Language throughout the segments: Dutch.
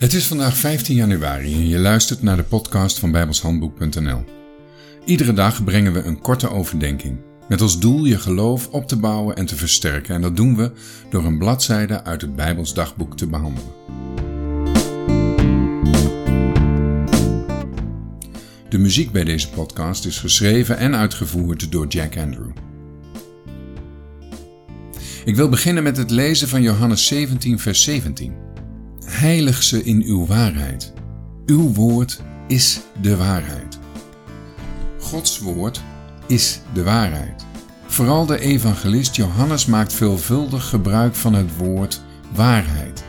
Het is vandaag 15 januari en je luistert naar de podcast van bijbelshandboek.nl. Iedere dag brengen we een korte overdenking, met als doel je geloof op te bouwen en te versterken. En dat doen we door een bladzijde uit het Bijbels dagboek te behandelen. De muziek bij deze podcast is geschreven en uitgevoerd door Jack Andrew. Ik wil beginnen met het lezen van Johannes 17, vers 17. Heilig ze in uw waarheid. Uw woord is de waarheid. Gods woord is de waarheid. Vooral de evangelist Johannes maakt veelvuldig gebruik van het woord waarheid.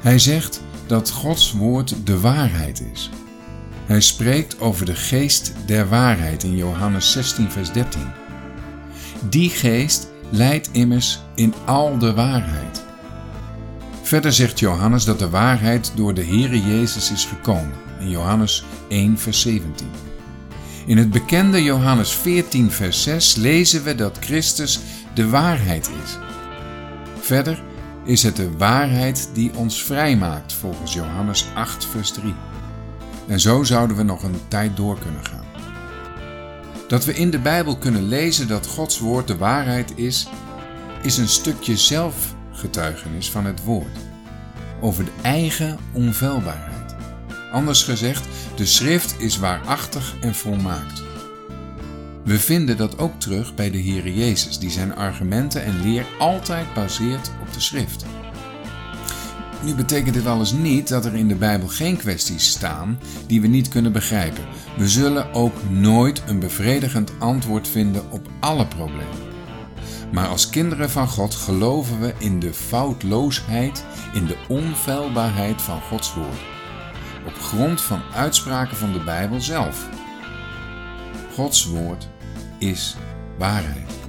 Hij zegt dat Gods woord de waarheid is. Hij spreekt over de geest der waarheid in Johannes 16, vers 13. Die geest leidt immers in al de waarheid. Verder zegt Johannes dat de waarheid door de Heere Jezus is gekomen in Johannes 1 vers 17. In het bekende Johannes 14 vers 6 lezen we dat Christus de waarheid is. Verder is het de waarheid die ons vrijmaakt volgens Johannes 8 vers 3. En zo zouden we nog een tijd door kunnen gaan. Dat we in de Bijbel kunnen lezen dat Gods woord de waarheid is, is een stukje zelf getuigenis van het woord, over de eigen onfeilbaarheid. Anders gezegd, de schrift is waarachtig en volmaakt. We vinden dat ook terug bij de Heere Jezus, die zijn argumenten en leer altijd baseert op de schrift. Nu betekent dit alles niet dat er in de Bijbel geen kwesties staan die we niet kunnen begrijpen. We zullen ook nooit een bevredigend antwoord vinden op alle problemen. Maar als kinderen van God geloven we in de foutloosheid, in de onfeilbaarheid van Gods woord. Op grond van uitspraken van de Bijbel zelf. Gods woord is waarheid.